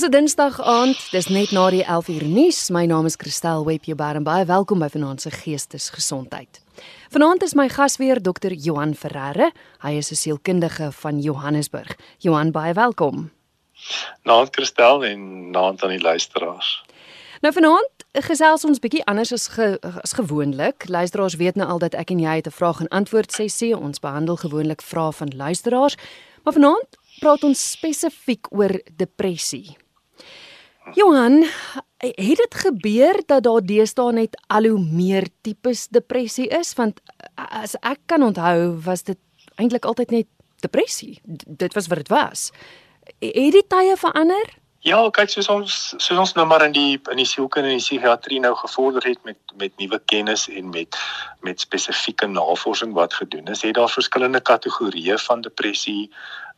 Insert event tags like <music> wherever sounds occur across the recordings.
Dis 'n Dinsdag aand, dis net na die 11uur nuus. My naam is Christel Webber en baie welkom by Vanaand se Geestesgesondheid. Vanaand is my gas weer Dr. Johan Ferreira. Hy is 'n sielkundige van Johannesburg. Johan, baie welkom. Naand Christel en naand aan die luisteraars. Nou vanaand gesels ons bietjie anders as ge, as gewoonlik. Luisteraars weet nou al dat ek en jy het 'n vraag en antwoord sessie. Ons behandel gewoonlik vrae van luisteraars. Maar vanaand praat ons spesifiek oor depressie. Johan, het dit gebeur dat daar deesdae net al hoe meer tipes depressie is? Want as ek kan onthou, was dit eintlik altyd net depressie. Dit was wat dit was. Het die tye verander? Ja, kyk soos ons soos ons nou maar in die in die sielkunde en die psigiatrie nou gevorder het met met nuwe kennis en met met spesifieke navorsing wat gedoen is, het daar verskillende kategorieë van depressie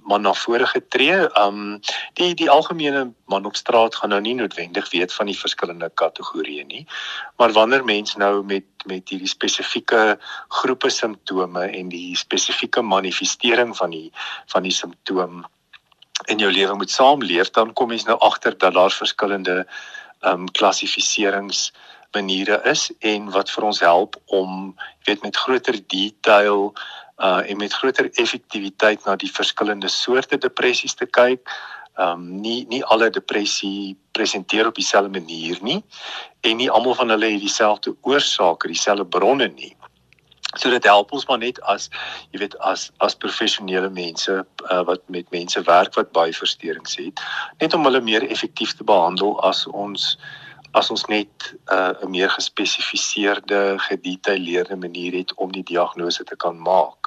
maar na vore getree. Um die die algemene man op straat gaan nou nie noodwendig weet van die verskillende kategorieë nie. Maar wanneer mense nou met met hierdie spesifieke groepe simptome en die spesifieke manifestering van die van die simptoom in jou lewe moet saamleef, dan kom jy nou agter dat daar verskillende ehm um, klassifiserings maniere is en wat vir ons help om weet met groter detail uh en met groter effektiwiteit na die verskillende soorte depressies te kyk. Ehm um, nie nie alle depressie presenteer op dieselfde manier nie en nie almal van hulle het dieselfde oorsake, dieselfde bronne nie. So dit help ons maar net as jy weet as as professionele mense uh, wat met mense werk wat baie versteurings het, net om hulle meer effektief te behandel as ons as ons net uh, 'n uh, meer gespesifiseerde, gedetailleerde manier het om die diagnose te kan maak.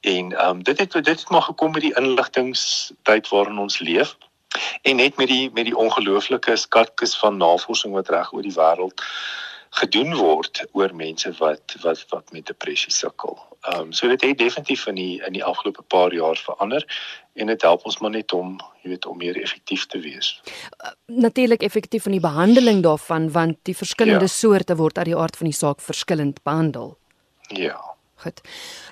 En ehm um, dit het dit het maar gekom met die inligtingstyd waarin ons leef en net met die met die ongelooflike skatkis van navorsing wat reg oor die wêreld gedoen word oor mense wat wat wat met depressie sukkel. Ehm um, so dit het definitief in die in die afgelope paar jaar verander en dit help ons maar net om jy weet om meer effektief te wees. Uh, Natuurlik effektief in die behandeling daarvan want die verskillende ja. soorte word uit die aard van die saak verskillend behandel. Ja. Goed.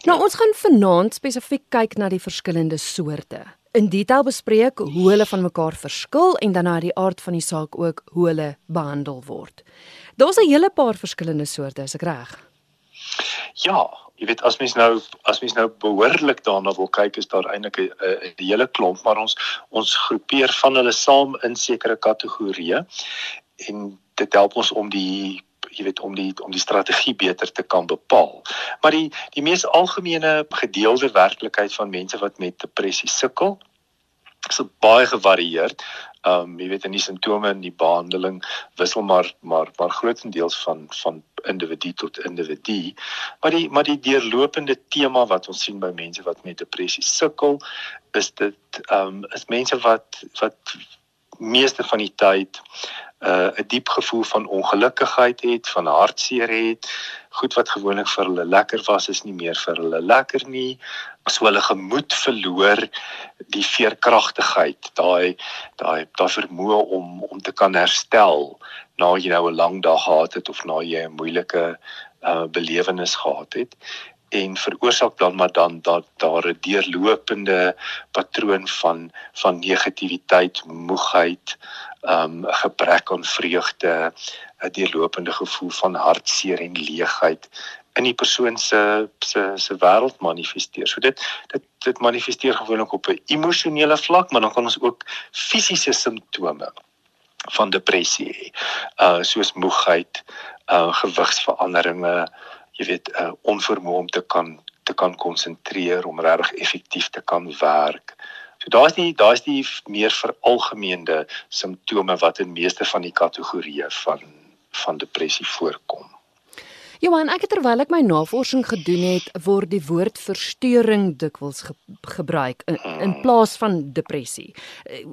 Nou ja. ons gaan vanaand spesifiek kyk na die verskillende soorte. In detail bespreek hoe hulle van mekaar verskil en dan na die aard van die saak ook hoe hulle behandel word. Daar's 'n hele paar verskillende soorte, is ek reg? Ja, jy weet as mens nou as mens nou behoorlik daarna wil kyk, is daar eintlik 'n hele klomp, maar ons ons groepeer van hulle saam in sekere kategorieë en dit help ons om die jy weet om die om die strategie beter te kan bepaal. Maar die die mees algemene gedeelde werklikheid van mense wat met depressie sukkel, is baie gevarieerd. Ehm um, jy weet in die simptome en die behandeling wissel maar maar maar grootendeels van van individu tot individu. Maar die maar die deurlopende tema wat ons sien by mense wat met depressie sukkel, is dit ehm um, is mense wat wat meeste van die tyd uh 'n diep gevoel van ongelukkigheid het, van hartseer het. Goed wat gewoonlik vir hulle lekker was, is nie meer vir hulle lekker nie. So hulle gemoed verloor die veerkragtigheid, daai daai daai vermoë om om te kan herstel na jy nou 'n lang dag gehad het of na jy 'n moeilike uh belewenis gehad het en veroorsaak dan maar dan dat daar 'n deurlopende patroon van van negativiteit, moegheid, um gebrek aan vreugde, 'n deurlopende gevoel van hartseer en leegheid in die persoon se se se wêreld manifesteer. So dit dit dit manifesteer gewoonlik op 'n emosionele vlak, maar dan kan ons ook fisiese simptome van depressie hê. Uh soos moegheid, uh gewigsveranderinge, jy weet uh, onvermoë om te kan te kan konsentreer om regtig effektief te kan werk. So daar's die daar's die meer veralgemeende simptome wat in meeste van die kategorieë van van depressie voorkom. Johan, ek het terwyl ek my navorsing gedoen het, word die woord verstoring dikwels ge gebruik in, in hmm. plaas van depressie. Eh,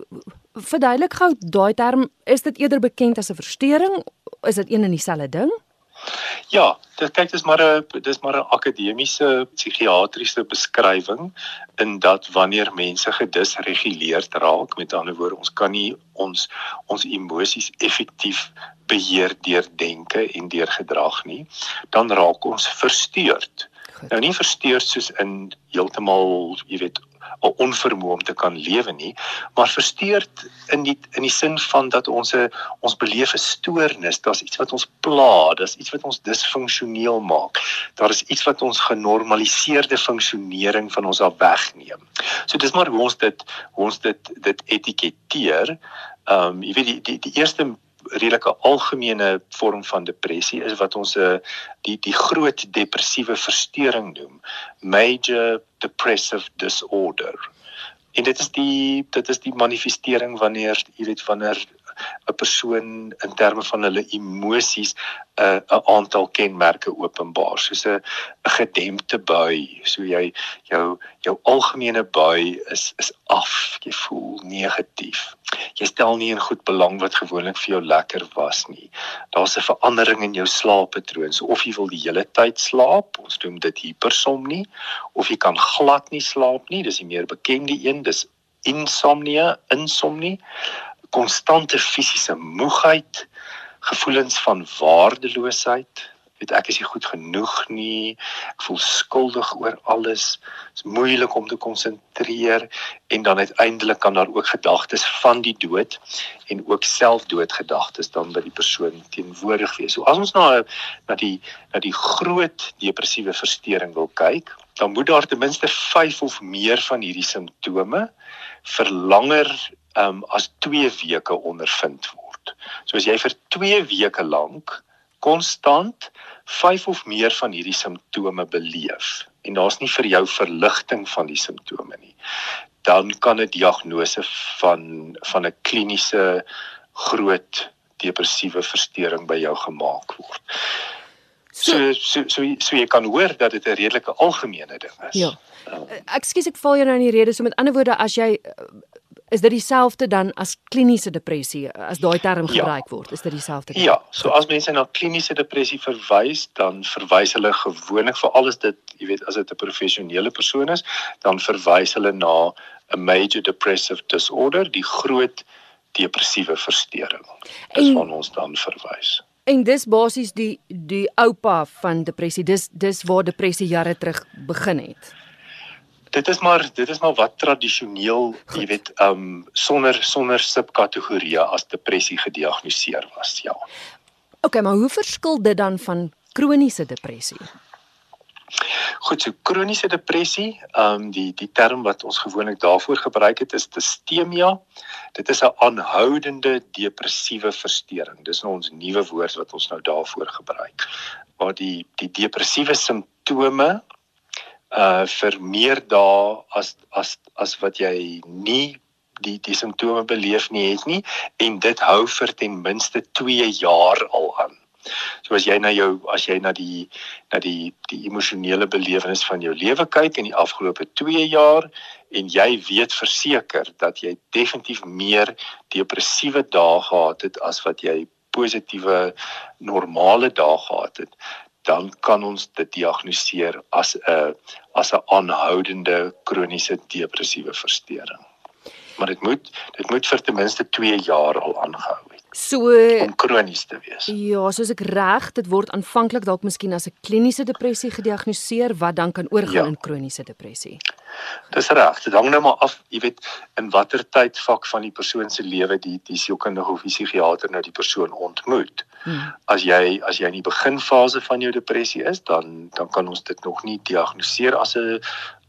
verduidelik gou daai term, is dit eerder bekend as 'n verstoring? Is dit een en dieselfde ding? Ja, dit kyk dis maar 'n dis maar 'n akademiese psigiatriese beskrywing in dat wanneer mense gedisreguleerd raak, met ander woorde, ons kan nie ons ons emosies effektief beheer deur denke en deur gedrag nie, dan raak ons versteurd. Nou nie versteurd soos in heeltemal, jy weet, 'n onvermoë om te kan lewe nie, maar versteurd in die in die sin van dat ons 'n ons beleef 'n stoornis, daar's iets wat ons pla, daar's iets wat ons disfunksioneel maak. Daar is iets wat ons genormaliseerde funksionering van ons af wegneem. So dis maar hoe ons dit hoe ons dit dit etiketeer. Ehm um, jy weet die die die eerste redelike algemene vorm van depressie is wat ons 'n uh, die die groot depressiewe verstoring noem major depressive disorder. En dit is die dit is die manifestering wanneer jy weet wanneer 'n persoon in terme van hulle emosies 'n uh, 'n aantal kenmerke openbaar soos 'n 'n gedempte bui. So jy jou jou algemene bui is is af. Jy voel negatief. Jy stel nie in goed belang wat gewoonlik vir jou lekker was nie. Daar's 'n verandering in jou slaappatroon. So of jy wil die hele tyd slaap ons noem dit hipersomnie of jy kan glad nie slaap nie dis die meer bekende een dis insomnie insomnie konstante fisiese moegheid, gevoelens van waardeloosheid. Weet ek is nie goed genoeg nie. Ek voel skuldig oor alles. Is moeilik om te konsentreer en dan uiteindelik kan daar ook gedagtes van die dood en ook selfdoodgedagtes dan by die persoon teenwoordig wees. So as ons na na die na die groot depressiewe verstoring wil kyk, dan moet daar ten minste 5 of meer van hierdie simptome vir langer um, as 2 weke ondervind word. So as jy vir 2 weke lank konstant 5 of meer van hierdie simptome beleef en daar's nie vir jou verligting van die simptome nie, dan kan 'n diagnose van van 'n kliniese groot depressiewe verstoring by jou gemaak word. So so so, so jy kan hoor dat dit 'n redelike algemene ding is. Ja. Um, Ekskuus ek val jou nou in die rede so met ander woorde as jy is dit dieselfde dan as kliniese depressie as daai term ja. gebruik ja. word? Is dit dieselfde Ja so as mense na kliniese depressie verwys dan verwys hulle gewoonlik vir alles dit jy weet as dit 'n professionele persoon is dan verwys hulle na 'n major depressive disorder die groot depressiewe verstoring dis van ons dan verwys. En dis basies die die oupa van depressie. Dis dis waar depressie jare terug begin het dit is maar dit is maar wat tradisioneel jy weet um sonder sonder subkategorieë as depressie gediagnoseer was ja. OK, maar hoe verskil dit dan van kroniese depressie? Goed, so kroniese depressie, um die die term wat ons gewoonlik daarvoor gebruik het is distemia. Dit is 'n aanhoudende depressiewe verstoring. Dis nou ons nuwe woord wat ons nou daarvoor gebruik. Waar die die depressiewe simptome uh vir meer dae as as as wat jy nie die die simptome beleef nie het nie en dit hou vir ten minste 2 jaar al aan. So as jy na jou as jy na die na die die emosionele belewenis van jou lewe kyk in die afgelope 2 jaar en jy weet verseker dat jy definitief meer depressiewe dae gehad het as wat jy positiewe normale dae gehad het, dan kan ons dit diagnoseer as 'n as 'n aanhoudende kroniese depressiewe verstoring. Maar dit moet dit moet vir ten minste 2 jaar al aangehou het. So om kronies te wees. Ja, soos ek reg, dit word aanvanklik dalk miskien as 'n kliniese depressie gediagnoseer wat dan kan oorgaan ja. in kroniese depressie. Dis reg. Dit hang nou maar af, jy weet, in watter tydvak van die persoon se lewe die die sielkundige of die psigiater nou die persoon ontmoet. Hmm. As jy as jy in die beginfase van jou depressie is, dan dan kan ons dit nog nie diagnoseer as 'n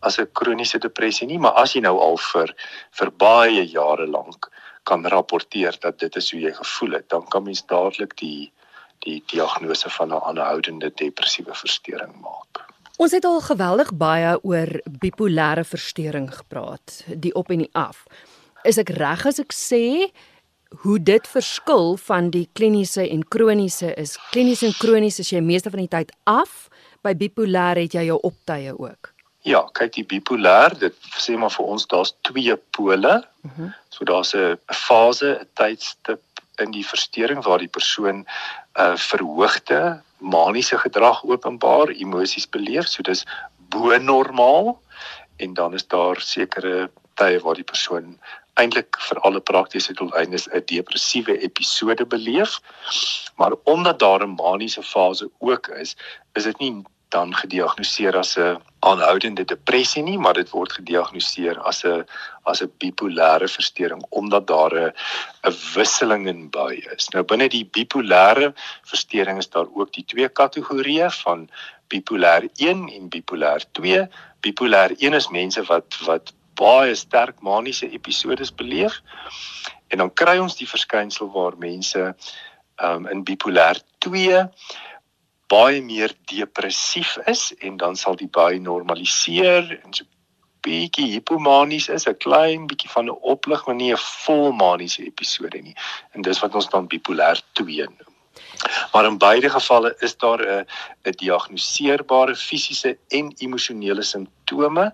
as 'n kroniese depressie nie, maar as jy nou al vir vir baie jare lank kan rapporteer dat dit is hoe jy gevoel het, dan kan mens dadelik die die diagnose van 'n aanhoudende depressiewe verstoring maak. Ons het al geweldig baie oor bipolêre verstoring gepraat, die op en die af. Is ek reg as ek sê hoe dit verskil van die kliniese en kroniese is? Kliniese en kroniese is jy meeste van die tyd af, by bipolêr het jy jou optye ook. Ja, kyk die bipolêr, dit sê maar vir ons daar's twee pole. Mhm. -huh. So daar's 'n fase, 'n tydstip in die verstoring waar die persoon 'n uh, verhoogde maniese gedrag openbaar, emosies beleef, so dis bo normaal en dan is daar sekere tye waar die persoon eintlik vir alle praktiese doeleindes 'n depressiewe episode beleef. Maar omdat daar 'n maniese fase ook is, is dit nie dan gediagnoseer as 'n aanhoudende depressie nie, maar dit word gediagnoseer as 'n as 'n bipolêre verstoring omdat daar 'n 'n wisseling in by is. Nou binne die bipolêre verstoring is daar ook die twee kategorieë van bipolêr 1 en bipolêr 2. Bipolêr 1 is mense wat wat baie sterk maniese episodes beleef. En dan kry ons die verskynsel waar mense um in bipolêr 2 baie meer depressief is en dan sal die baie normaliseer en so bietjie hipomanies is 'n klein bietjie van 'n oplig maar nie 'n volmaniese episode nie. En dis wat ons dan bipolêr 2 noem. Maar in beide gevalle is daar 'n 'n diagnoseerbare fisiese en emosionele simptome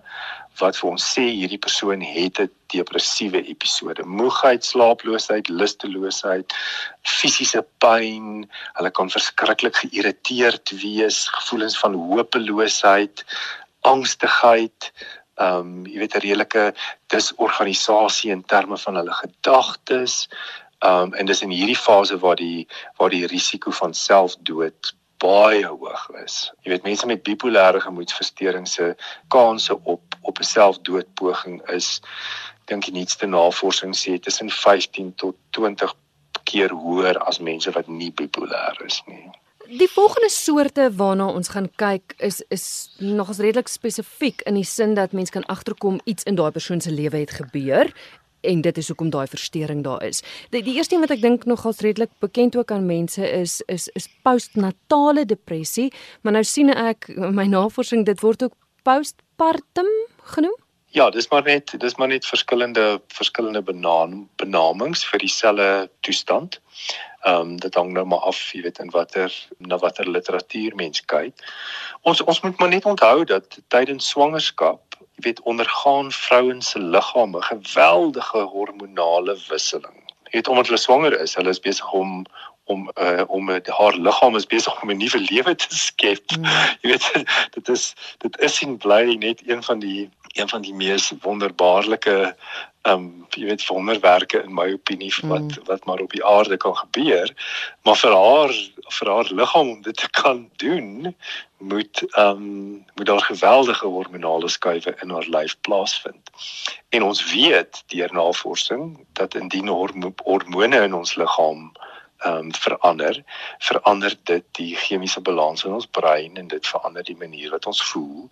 wat vir ons sê hierdie persoon het 'n depressiewe episode. Moegheid, slaaploosheid, lusteloosheid, fisiese pyn, hulle kan verskriklik geïrriteerd wees, gevoelens van hopeloosheid, angstigheid, ehm um, jy weet 'n redelike disorganisasie in terme van hulle gedagtes. Ehm um, en dis in hierdie fase waar die waar die risiko van selfdood baie hoog is. Jy weet mense met bipolêre gemoedversteuring se kanse op op 'n selfdoodpoging is dink die nuutste navorsing sê tussen 15 tot 20 keer hoër as mense wat nie bipolêr is nie. Die volgende soorte waarna ons gaan kyk is is nogals redelik spesifiek in die sin dat mens kan agterkom iets in daai persoon se lewe het gebeur en dit is hoekom daai verstoring daar is. Die, die eerste een wat ek dink nogals redelik bekend ook aan mense is is is postnatale depressie, maar nou sien ek my navorsing dit word ook postpartum genoem. Ja, dis maar net dis maar net verskillende verskillende benam, benamings vir dieselfde toestand. Ehm um, dit hang nou maar af, jy weet, in watter na watter literatuur mens kyk. Ons ons moet maar net onthou dat tydens swangerskap weet ondergaan vrouens se liggame geweldige hormonale wisseling. Jy weet omdat hulle swanger is, hulle is besig om om uh, om haar liggaam is besig om 'n nuwe lewe te skep. Mm. <laughs> Jy weet dit is dit is en bly net een van die een van die mees wonderbaarlike ehm um, jy weet wonderwerke in my opinie wat mm. wat maar op die aarde kan gebeur maar vir haar vir haar liggaam om dit te kan doen moet ehm um, moet daar geweldige hormonale skuwe in haar lyf plaasvind en ons weet deur navorsing dat indien hormone in ons liggaam ehm um, verander, verander dit die chemiese balans in ons brein en dit verander die manier wat ons voel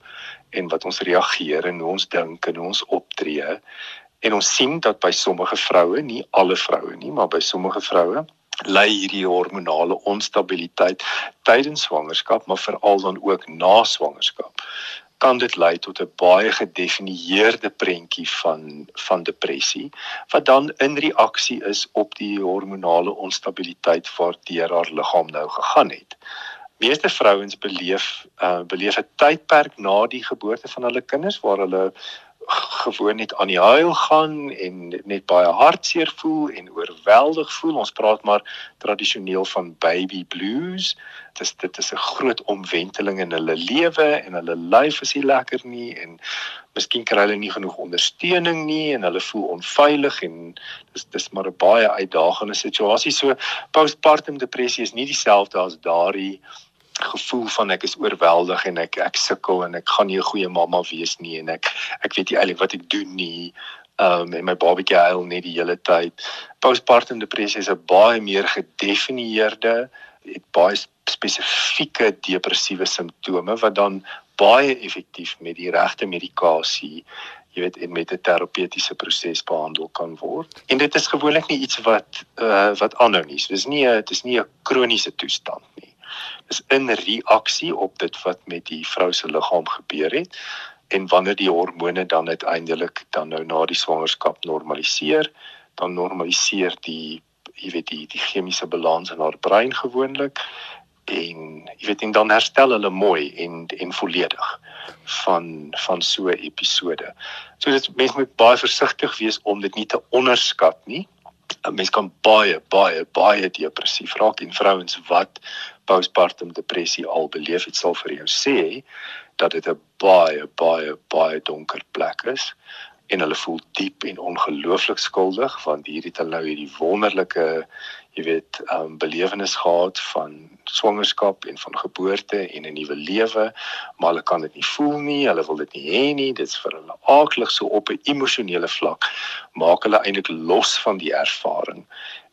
en wat ons reageer en hoe ons dink en hoe ons optree. En ons sien dat by sommige vroue, nie alle vroue nie, maar by sommige vroue lei hierdie hormonale onstabiliteit tydens swangerskap, maar veral dan ook na swangerskap kan dit lei tot 'n baie gedefinieerde prentjie van van depressie wat dan in reaksie is op die hormonale onstabiliteit waardeur haar liggaam nou gegaan het. Meeste vrouens beleef uh, beleef 'n tydperk na die geboorte van hulle kinders waar hulle gewoon net aan die huil gaan en net baie hartseer voel en oorweldig voel. Ons praat maar tradisioneel van baby blues. Dit is dit is 'n groot omwenteling in hulle lewe en hulle lyf is nie lekker nie en miskien kry hulle nie genoeg ondersteuning nie en hulle voel onveilig en dis dis maar 'n baie uitdagende situasie. So postpartum depressie is nie dieselfde as daardie gevoel van ek is oorweldig en ek ek sukkel en ek gaan nie 'n goeie mamma wees nie en ek ek weet nie eintlik wat ek doen nie. Um en my babatjie huil net die hele tyd. Postpartum depressie is 'n baie meer gedefinieerde, het baie spesifieke depressiewe simptome wat dan baie effektief met die regte medikasie jy weet en met 'n terapeutiese proses behandel kan word. En dit is gewoonlik nie iets wat uh, wat aanhou nie. So dis nie 'n dis nie 'n kroniese toestand nie is in reaksie op dit wat met die vrou se liggaam gebeur het en wanneer die hormone dan uiteindelik dan nou na die swangerskap normaliseer dan normaliseer die jy weet die die chemiese balans in haar brein gewoonlik en jy weet en dan herstel hulle mooi en en volledig van van so 'n episode. So dit mens moet baie versigtig wees om dit nie te onderskat nie. 'n Mens kan baie baie baie depressief raak en vrouens wat postpartum depressie al beleef het sal vir jou sê dat dit 'n baie baie baie donker plek is en hulle voel diep en ongelooflik skuldig want hier het hulle nou hierdie wonderlike jy weet, um, belewenis gehad van swangerskap en van geboorte en 'n nuwe lewe, maar hulle kan dit nie voel nie, hulle wil dit nie hê nie. Dit's vir hulle aaklig so op 'n emosionele vlak. Maak hulle eintlik los van die ervaring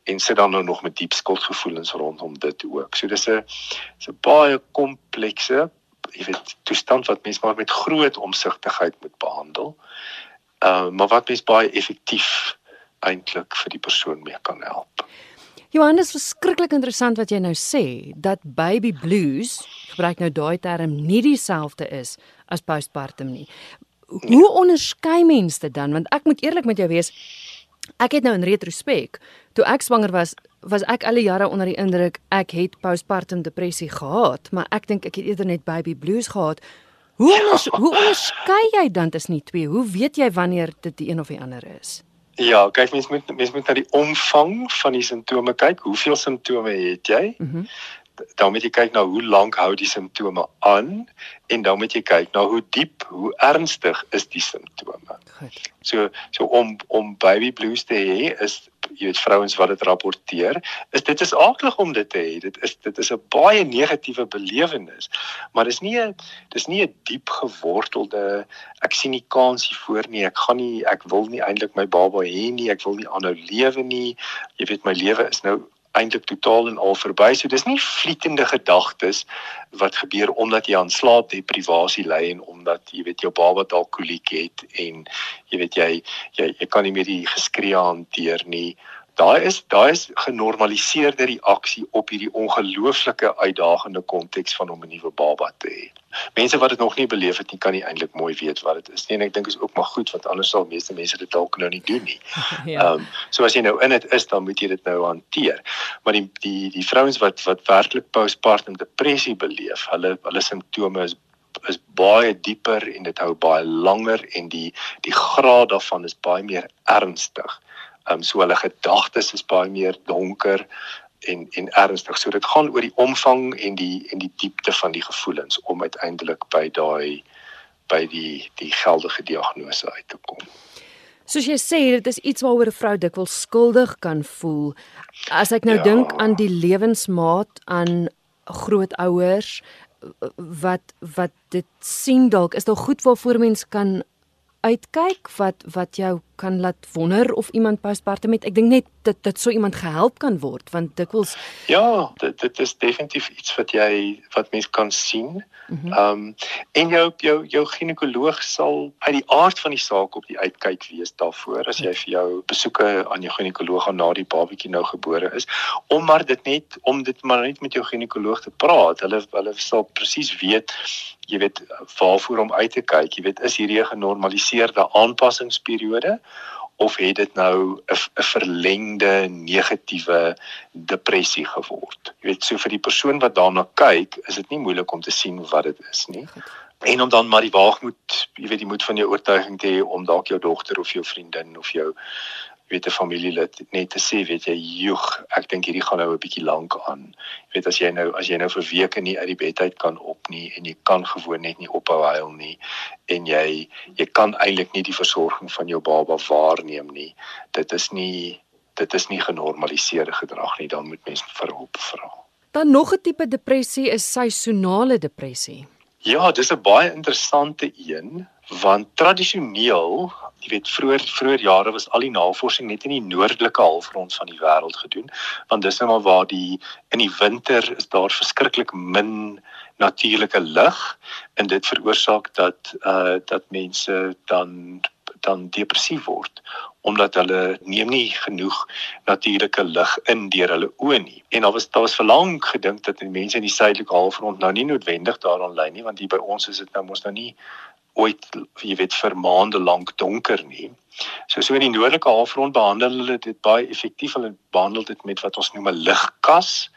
en sit dan nou nog met diep skuldgevoelens rondom dit ook. So dis 'n dis 'n baie komplekse jy weet toestand wat mens maar met groot omsigtigheid moet behandel. Ehm uh, maar wat mens baie effektief eintlik vir die persoon mee kan help. Johannes, verskriklik interessant wat jy nou sê dat baby blues, gebruik nou daai term, nie dieselfde is as postpartum nie. Hoe nee. onderskei mense dit dan? Want ek moet eerlik met jou wees, ek het nou in retrospek, toe ek swanger was, was ek al die jare onder die indruk ek het postpartum depressie gehad, maar ek dink ek het eerder net baby blues gehad. Hoe onders, hoe onderskei jy dan tussen die twee? Hoe weet jy wanneer dit die een of die ander is? Ja, kyk mens moet mens moet na die omvang van die simptome kyk. Hoeveel simptome het jy? Mm dan moet jy kyk na hoe lank hou die simptome aan en dan moet jy kyk na hoe diep, hoe ernstig is die simptome. Goed. So so om om baby blues te hê is jy weet vrouens wat dit rapporteer, is dit is aardig om dit te hê. Dit is dit is 'n baie negatiewe belewenis. Maar dis nie 'n dis nie 'n diep gewortelde ek sien nie kans hiervoor nie. Ek gaan nie ek wil nie eintlik my baba hê nie. Ek wil nie aanhou lewe nie. Jy weet my lewe is nou eintlik totaal en al verby. So dis nie vlietende gedagtes wat gebeur omdat jy aan slaapdeprivasie ly en omdat jy weet jou baba dalk koliek het en jy weet jy jy, jy kan nie meer die geskree hanteer nie daai is daai is genormaliseerde reaksie op hierdie ongelooflike uitdagende konteks van om 'n nuwe baba te hê. Mense wat dit nog nie beleef het nie, kan nie eintlik mooi weet wat dit is nie en ek dink is ook maar goed want anders sal meeste mense dit dalk nou nie doen nie. <laughs> Ja. Ehm ja. um, so as jy nou in dit is, dan moet jy dit nou hanteer. Maar die die die vrouens wat wat werklik postpartum depressie beleef, hulle hulle simptome is is baie dieper en dit hou baie langer en die die graad daarvan is baie meer ernstig. Ehm um, so hulle gedagtes is baie meer donker en en ernstig. So dit gaan oor die omvang en die en die diepte van die gevoelens om uiteindelik by daai by die die geldige diagnose uit te kom. Soos jy sê, dit is iets waaroor 'n vrou dikwels skuldig kan voel. As ek nou ja. dink aan die lewensmaat aan grootouers wat wat dit sien dalk is dit goed waarvoor mens kan uitkyk wat wat jou kan laat wonder of iemand postpartum het. Ek dink net dit dit sou iemand gehelp kan word want dikwels Ja, dit dit is definitief iets wat jy wat mens kan sien. Mhm. Ehm mm um, en jou jou jou ginekoloog sal uit die aard van die saak op die uitkyk wees daarvoor as jy vir jou besoeke aan jou ginekoloog gaan na die babatjie nou gebore is om maar dit net om dit maar net met jou ginekoloog te praat. Hulle hulle sal presies weet jy weet waarvoor om uit te kyk. Jy weet is hierdie 'n genormaliseerde aanpassingsperiode of het dit nou 'n verlengde negatiewe depressie geword. Jy weet, so vir die persoon wat daarna kyk, is dit nie moeilik om te sien wat dit is nie. En om dan maar die waagmoed, jy weet, die moed van jou oortuiging te hê om dalk jou dogter of jou vriendin of jou weet 'n familielid net te sê weet jy joeg ek dink hierdie gaan nou 'n bietjie lank aan. Jy weet as jy nou as jy nou vir weke nie uit die bed uit kan op nie en jy kan gewoon net nie ophou huil nie en jy jy kan eintlik nie die versorging van jou baba waarneem nie dit is nie dit is nie genormaliseerde gedrag nie dan moet mens vir hulp vra. Dan nog 'n tipe depressie is seisonale depressie. Ja dis 'n baie interessante een want tradisioneel jy weet vroeër vroeër jare was al die navorsing net in die noordelike halfrond van die wêreld gedoen want dis nou maar waar die in die winter is daar verskriklik min natuurlike lig en dit veroorsaak dat uh dat mense dan dan depressief word omdat hulle neem nie genoeg natuurlike lig in deur hulle oë nie. En daar was daar was verlang gedink dat die mense in die suidelike halfrond nou nie noodwendig daaraan ly nie want hier by ons is dit nou mos nou nie ooit jy weet vir maande lank donker nie. So so in die noordelike halfrond behandel hulle dit baie effektief. Hulle behandel dit met wat ons noem 'n ligkas.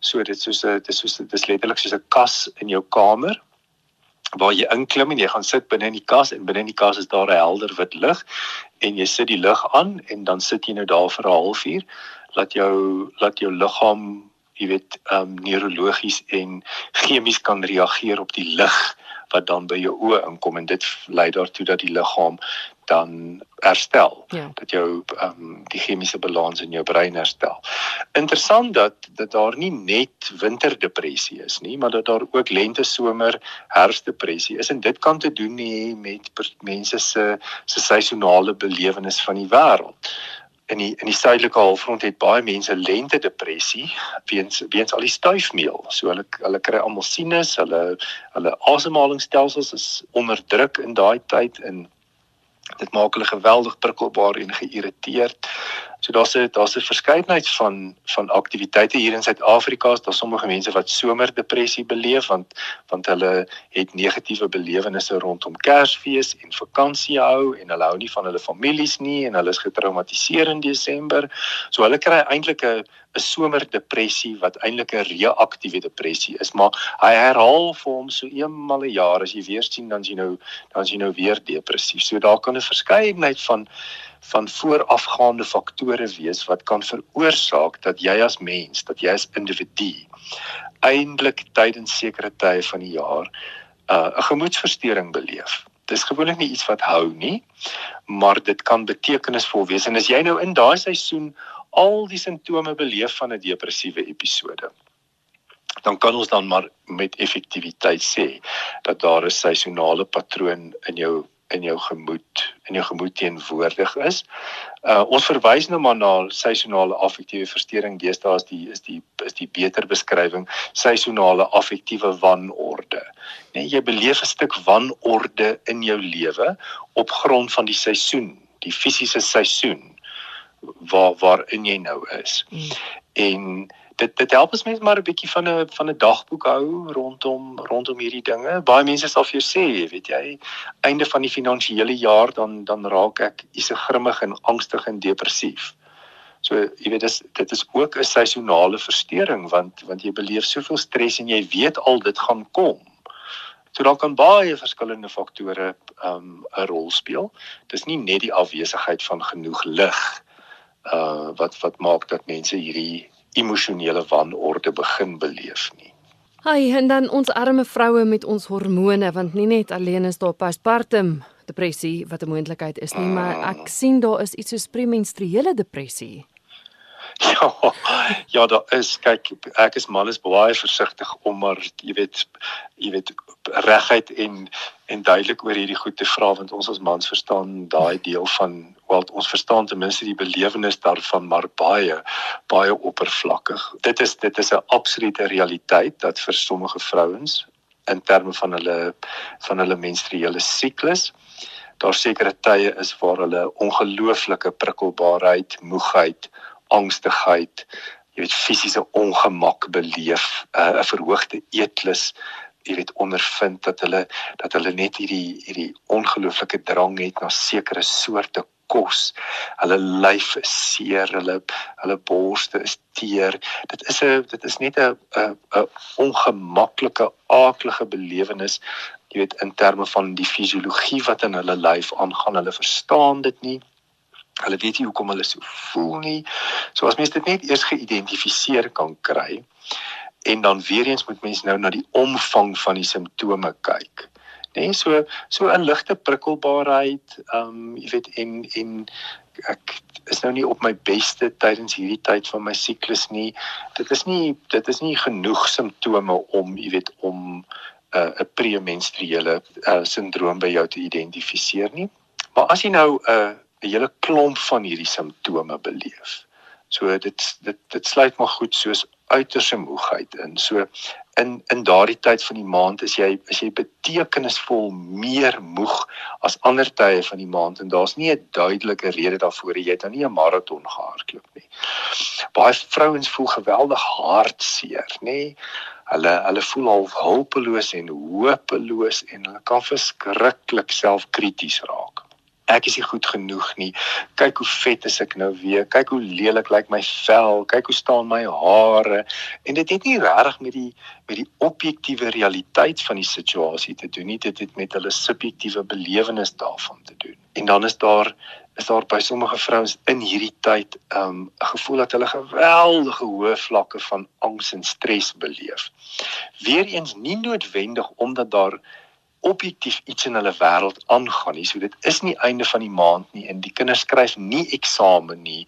So dit soos 'n dit is soos dit is letterlik soos 'n kas in jou kamer waar jy inklim en jy gaan sit binne in die kas en binne in die kas is daar 'n helder wit lig en jy sit die lig aan en dan sit jy nou daar vir 'n halfuur laat jou laat jou liggaam jy weet ehm um, neurologies en chemies kan reageer op die lig wat dan by jou oë inkom en dit lei daartoe dat die liggaam dan herstel ja. dat jou ehm um, die chemiese balans in jou brein herstel. Interessant dat dat daar nie net winterdepressie is nie, maar dat daar ook lente, somer, herfsdepressie is en dit kan te doen hê met mense se se seisonale belewenis van die wêreld in die in die suidelike halfrond het baie mense lente depressie weens weens al die styfmeel. So hulle hulle kry almal sinus, hulle hulle asemhalingsstelsels is onder druk in daai tyd en dit maak hulle geweldig prikkelbaar en geïrriteerd. So daar's 'n daar's 'n verskeidenheid van van aktiwiteite hier in Suid-Afrika. Daar's sommige mense wat somerdepressie beleef want want hulle het negatiewe belewennisse rondom Kersfees en vakansie hou en hulle hou nie van hulle families nie en hulle is getraumatiseer in Desember. So hulle kry eintlik 'n 'n somerdepressie wat eintlik 'n reaktiewe depressie is, maar hy herhaal vir hom so eenmal 'n jaar as jy weer sien dan jy nou dan jy nou weer depressief. So daar kan 'n verskeidenheid van van voorafgaande faktore wees wat kan veroorsaak dat jy as mens, dat jy as individu eintlik tydens sekere tye van die jaar 'n uh, gemoedsversteuring beleef. Dis gewoonlik nie iets wat hou nie, maar dit kan betekenisvol wees en as jy nou in daai seisoen al die simptome beleef van 'n depressiewe episode dan kan ons dan maar met effektiwiteit sê dat daar 'n seisonale patroon in jou in jou gemoed in jou gemoed teenwoordig is. Uh ons verwys nou maar na seisonale affektiewe verstoring. Deesdae is die is die is die beter beskrywing seisonale affektiewe wanorde. Nee, jy beleef 'n stuk wanorde in jou lewe op grond van die seisoen, die fisiese seisoen waar waarin jy nou is. Mm. En dit dit help ons mense maar 'n bietjie van 'n van 'n dagboek hou rondom rondom hierdie dinge. Baie mense sal vir jou sê, weet jy, einde van die finansiële jaar dan dan raak ek is grimmig en angstig en depressief. So jy weet dis dit is ook 'n seisonale verstoring want want jy beleef soveel stres en jy weet al dit gaan kom. So daar kan baie verskillende faktore um 'n rol speel. Dis nie net die afwesigheid van genoeg lig uh wat wat maak dat mense hierdie emosionele wanorde begin beleef nie. Hi, en dan ons arme vroue met ons hormone want nie net alleen is daar postpartum depressie wat 'n moontlikheid is nie, maar ek mm. sien daar is iets soos premenstruele depressie. <laughs> Ja, ja, daar is kyk ek is man is baie versigtig om maar jy weet jy weet regheid en en duidelik oor hierdie goed te vra want ons as mans verstaan daai deel van wel ons verstaan ten minste die belewenis daarvan maar baie baie oppervlakkig. Dit is dit is 'n absolute realiteit dat vir sommige vrouens in terme van hulle van hulle menstruele siklus daar sekere tye is waar hulle ongelooflike prikkelbaarheid, moegheid, angstigheid, jy weet fisiese ongemak beleef, uh, 'n uh, verhoogde eetlus jy weet ondervind dat hulle dat hulle net hierdie hierdie ongelooflike drang het na sekere soorte kos. Hulle lyf is seer, hulle hulle borste is teer. Dit is 'n dit is net 'n 'n 'n ongemaklike, aaklige belewenis, jy weet in terme van die fisiologie wat in hulle lyf aangaan. Hulle verstaan dit nie. Hulle weet nie hoekom hulle so voel nie. So as mens dit net eers geïdentifiseer kan kry en dan weer eens moet mens nou na die omvang van die simptome kyk nê so so 'n ligte prikkelbaarheid ehm um, jy weet en en ek is nou nie op my beste tydens hierdie tyd van my siklus nie. Dit is nie dit is nie genoeg simptome om jy weet om 'n uh, 'n premenstruele uh, sindroom by jou te identifiseer nie. Maar as jy nou 'n uh, 'n hele klomp van hierdie simptome beleef so dit dit dit sluit maar goed soos uiterse moegheid in. So in in daardie tyd van die maand is jy is jy betekenisvol meer moeg as ander tye van die maand en daar's nie 'n duidelike rede daarvoor jy het dan nie 'n maraton gehardloop nie. Baie vrouens voel geweldig hartseer, nê? Hulle hulle voel half hulpeloos en hopeloos en hulle kan verskriklik selfkrities raak ek is nie goed genoeg nie. Kyk hoe vet is ek nou weer. Kyk hoe lelik lyk my vel. Kyk hoe staan my hare. En dit het nie regtig met die met die objektiewe realiteit van die situasie te doen nie. Dit het met hulle subjektiewe belewenis daarvan te doen. En dan is daar is daar by sommige vrouens in hierdie tyd 'n um, gevoel dat hulle geweldige hoë vlakke van angs en stres beleef. Weereens nie noodwendig omdat daar objektief iets in hulle wêreld aangaan nie. So dit is nie einde van die maand nie en die kinders skryf nie eksamen nie.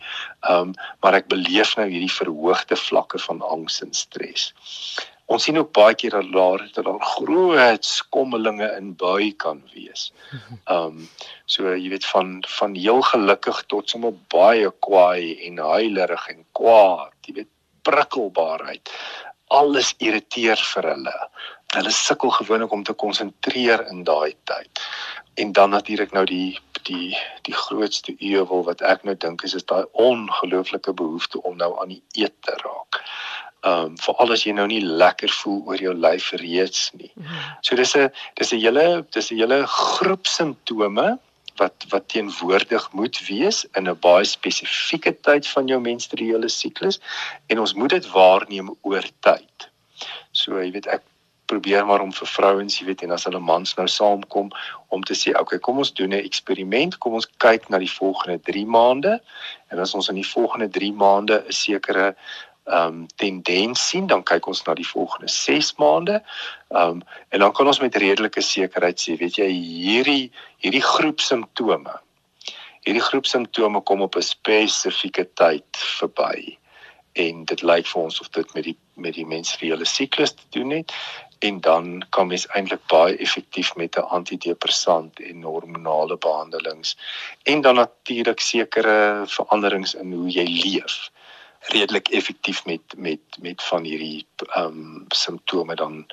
Ehm um, maar ek beleef nou hierdie verhoogde vlakke van angs en stres. Ons sien ook baie keer dat daar dat daar groot skommelinge in bui kan wees. Ehm um, so jy weet van van heel gelukkig tot sommer baie kwaai en huilerig en kwaad, jy weet prikkelbaarheid. Alles irriteer vir hulle. Hulle sukkel gewoonlik om te konsentreer in daai tyd. En dan natuurlik nou die die die grootste ewel wat ek nou dink is is daai ongelooflike behoefte om nou aan die eet te raak. Ehm um, veral as jy nou nie lekker voel oor jou lyf reeds nie. Mhm. So dis 'n dis 'n hele dis 'n hele groep simptome wat wat teenwoordig moet wees in 'n baie spesifieke tyd van jou menstruele siklus en ons moet dit waarneem oor tyd. So jy weet ek probeer maar om vir vrouens, jy weet, en as hulle mans nou saamkom om te sê, okay, kom ons doen 'n eksperiment, kom ons kyk na die volgende 3 maande en as ons in die volgende 3 maande 'n sekere ehm um, tendens sien, dan kyk ons na die volgende 6 maande. Ehm um, en dan kan ons met redelike sekerheid sê, weet jy, hierdie hierdie groep simptome. Hierdie groep simptome kom op 'n spesifieke tyd verby. En dit lyk vir ons of dit met die met die menstruele siklus te doen het en dan kan mens eintlik baie effektief met 'n antidepressant en hormonale behandelings en dan natuurlik sekere veranderings in hoe jy leef redelik effektief met met met van hierdie ehm um, simptome dan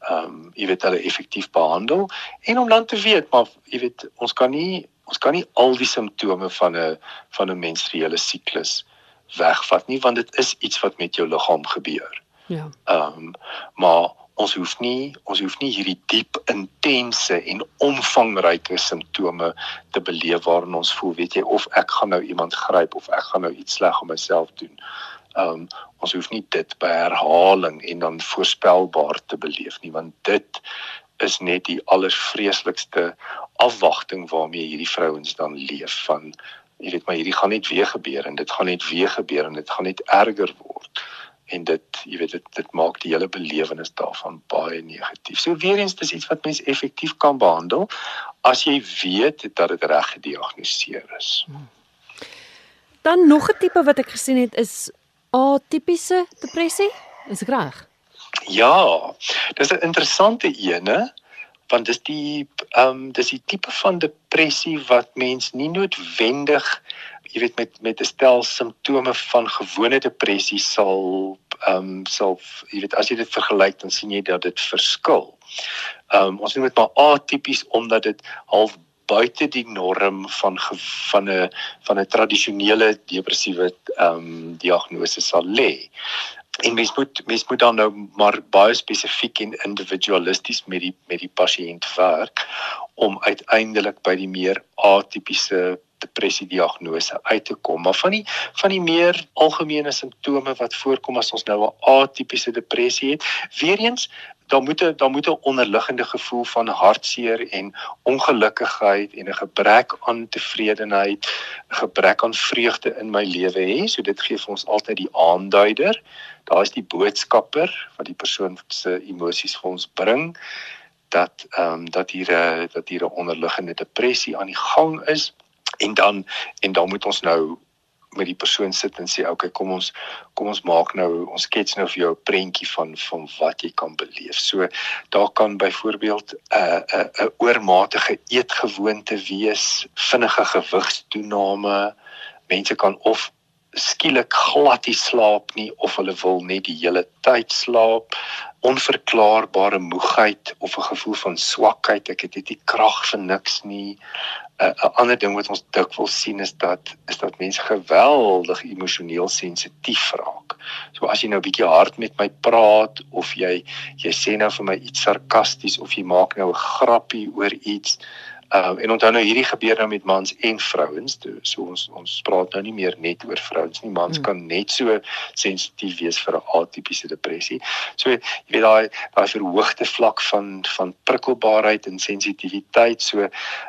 ehm um, jy weet hulle effektief behandel en om dan te weet maar jy weet ons kan nie ons kan nie al die simptome van 'n van 'n menstruele siklus wegvat nie want dit is iets wat met jou liggaam gebeur. Ja. Ehm um, maar ons hoef nie ons hoef nie hierdie diep intense en omvangryke simptome te beleef waarin ons voel weet jy of ek gaan nou iemand gryp of ek gaan nou iets sleg aan myself doen. Ehm um, ons hoef nie dit by herhaling en dan voorspelbaar te beleef nie want dit is net die allervreeslikste afwagting waarmee hierdie vrouens dan leef van jy weet maar hierdie gaan net weer gebeur en dit gaan net weer gebeur en dit gaan net erger word en dit jy weet dit dit maak die hele belewenis daarvan baie negatief. So weer eens dis iets wat mens effektief kan behandel as jy weet dat dit reg gediagnoseer is. Dan nog 'n tipe wat ek gesien het is atipiese depressie. Is ek reg? Ja. Dis 'n interessante ene want dis die ehm um, dis die tipe van depressie wat mens nie noodwendig jy weet met met 'n stel simptome van gewone depressie sal ehm um, sal jy weet as jy dit vergelyk dan sien jy dat dit verskil. Ehm um, ons noem dit maar atipies omdat dit half buite die norm van van 'n van 'n tradisionele depressiewe ehm um, diagnose sal lê. En mens moet mens moet dan nou maar baie spesifiek en individualisties met die met die pasiënt werk om uiteindelik by die meer atipiese depressie diagnose uit te kom. Maar van die van die meer algemene simptome wat voorkom as ons nou 'n atipiese depressie het, weer eens dan moet 'n dan moet 'n onderliggende gevoel van hartseer en ongelukkigheid en 'n gebrek aan tevredenheid, 'n gebrek aan vreugde in my lewe hê. So dit gee vir ons altyd die aanduider. Daar is die boodskapper wat die persoon se emosies vir ons bring dat ehm um, dat hier 'n dat hier 'n onderliggende depressie aan die gang is en dan en dan moet ons nou met die persoon sit en sê okay kom ons kom ons maak nou ons skets nou vir jou 'n prentjie van van wat jy kan beleef. So daar kan byvoorbeeld 'n uh, 'n uh, 'n uh, oormatige eetgewoonte wees, vinnige gewigstoename. Mense kan of skielik glad nie slaap nie of hulle wil net die hele tyd slaap onverklaarbare moegheid of 'n gevoel van swakheid ek het net nie krag vir niks nie 'n uh, ander ding wat ons dikwels sien is dat is dat mense geweldig emosioneel sensitief raak. So as jy nou 'n bietjie hard met my praat of jy jy sê nou vir my iets sarkasties of jy maak nou 'n grappie oor iets, Ehm uh, en onthou nou hierdie gebeur nou met mans en vrouens. So ons ons praat nou nie meer net oor vrouens nie. Mans hmm. kan net so sensitief wees vir 'n atipiese depressie. So jy weet daai daai verhoogde vlak van van prikkelbaarheid en sensitiwiteit. So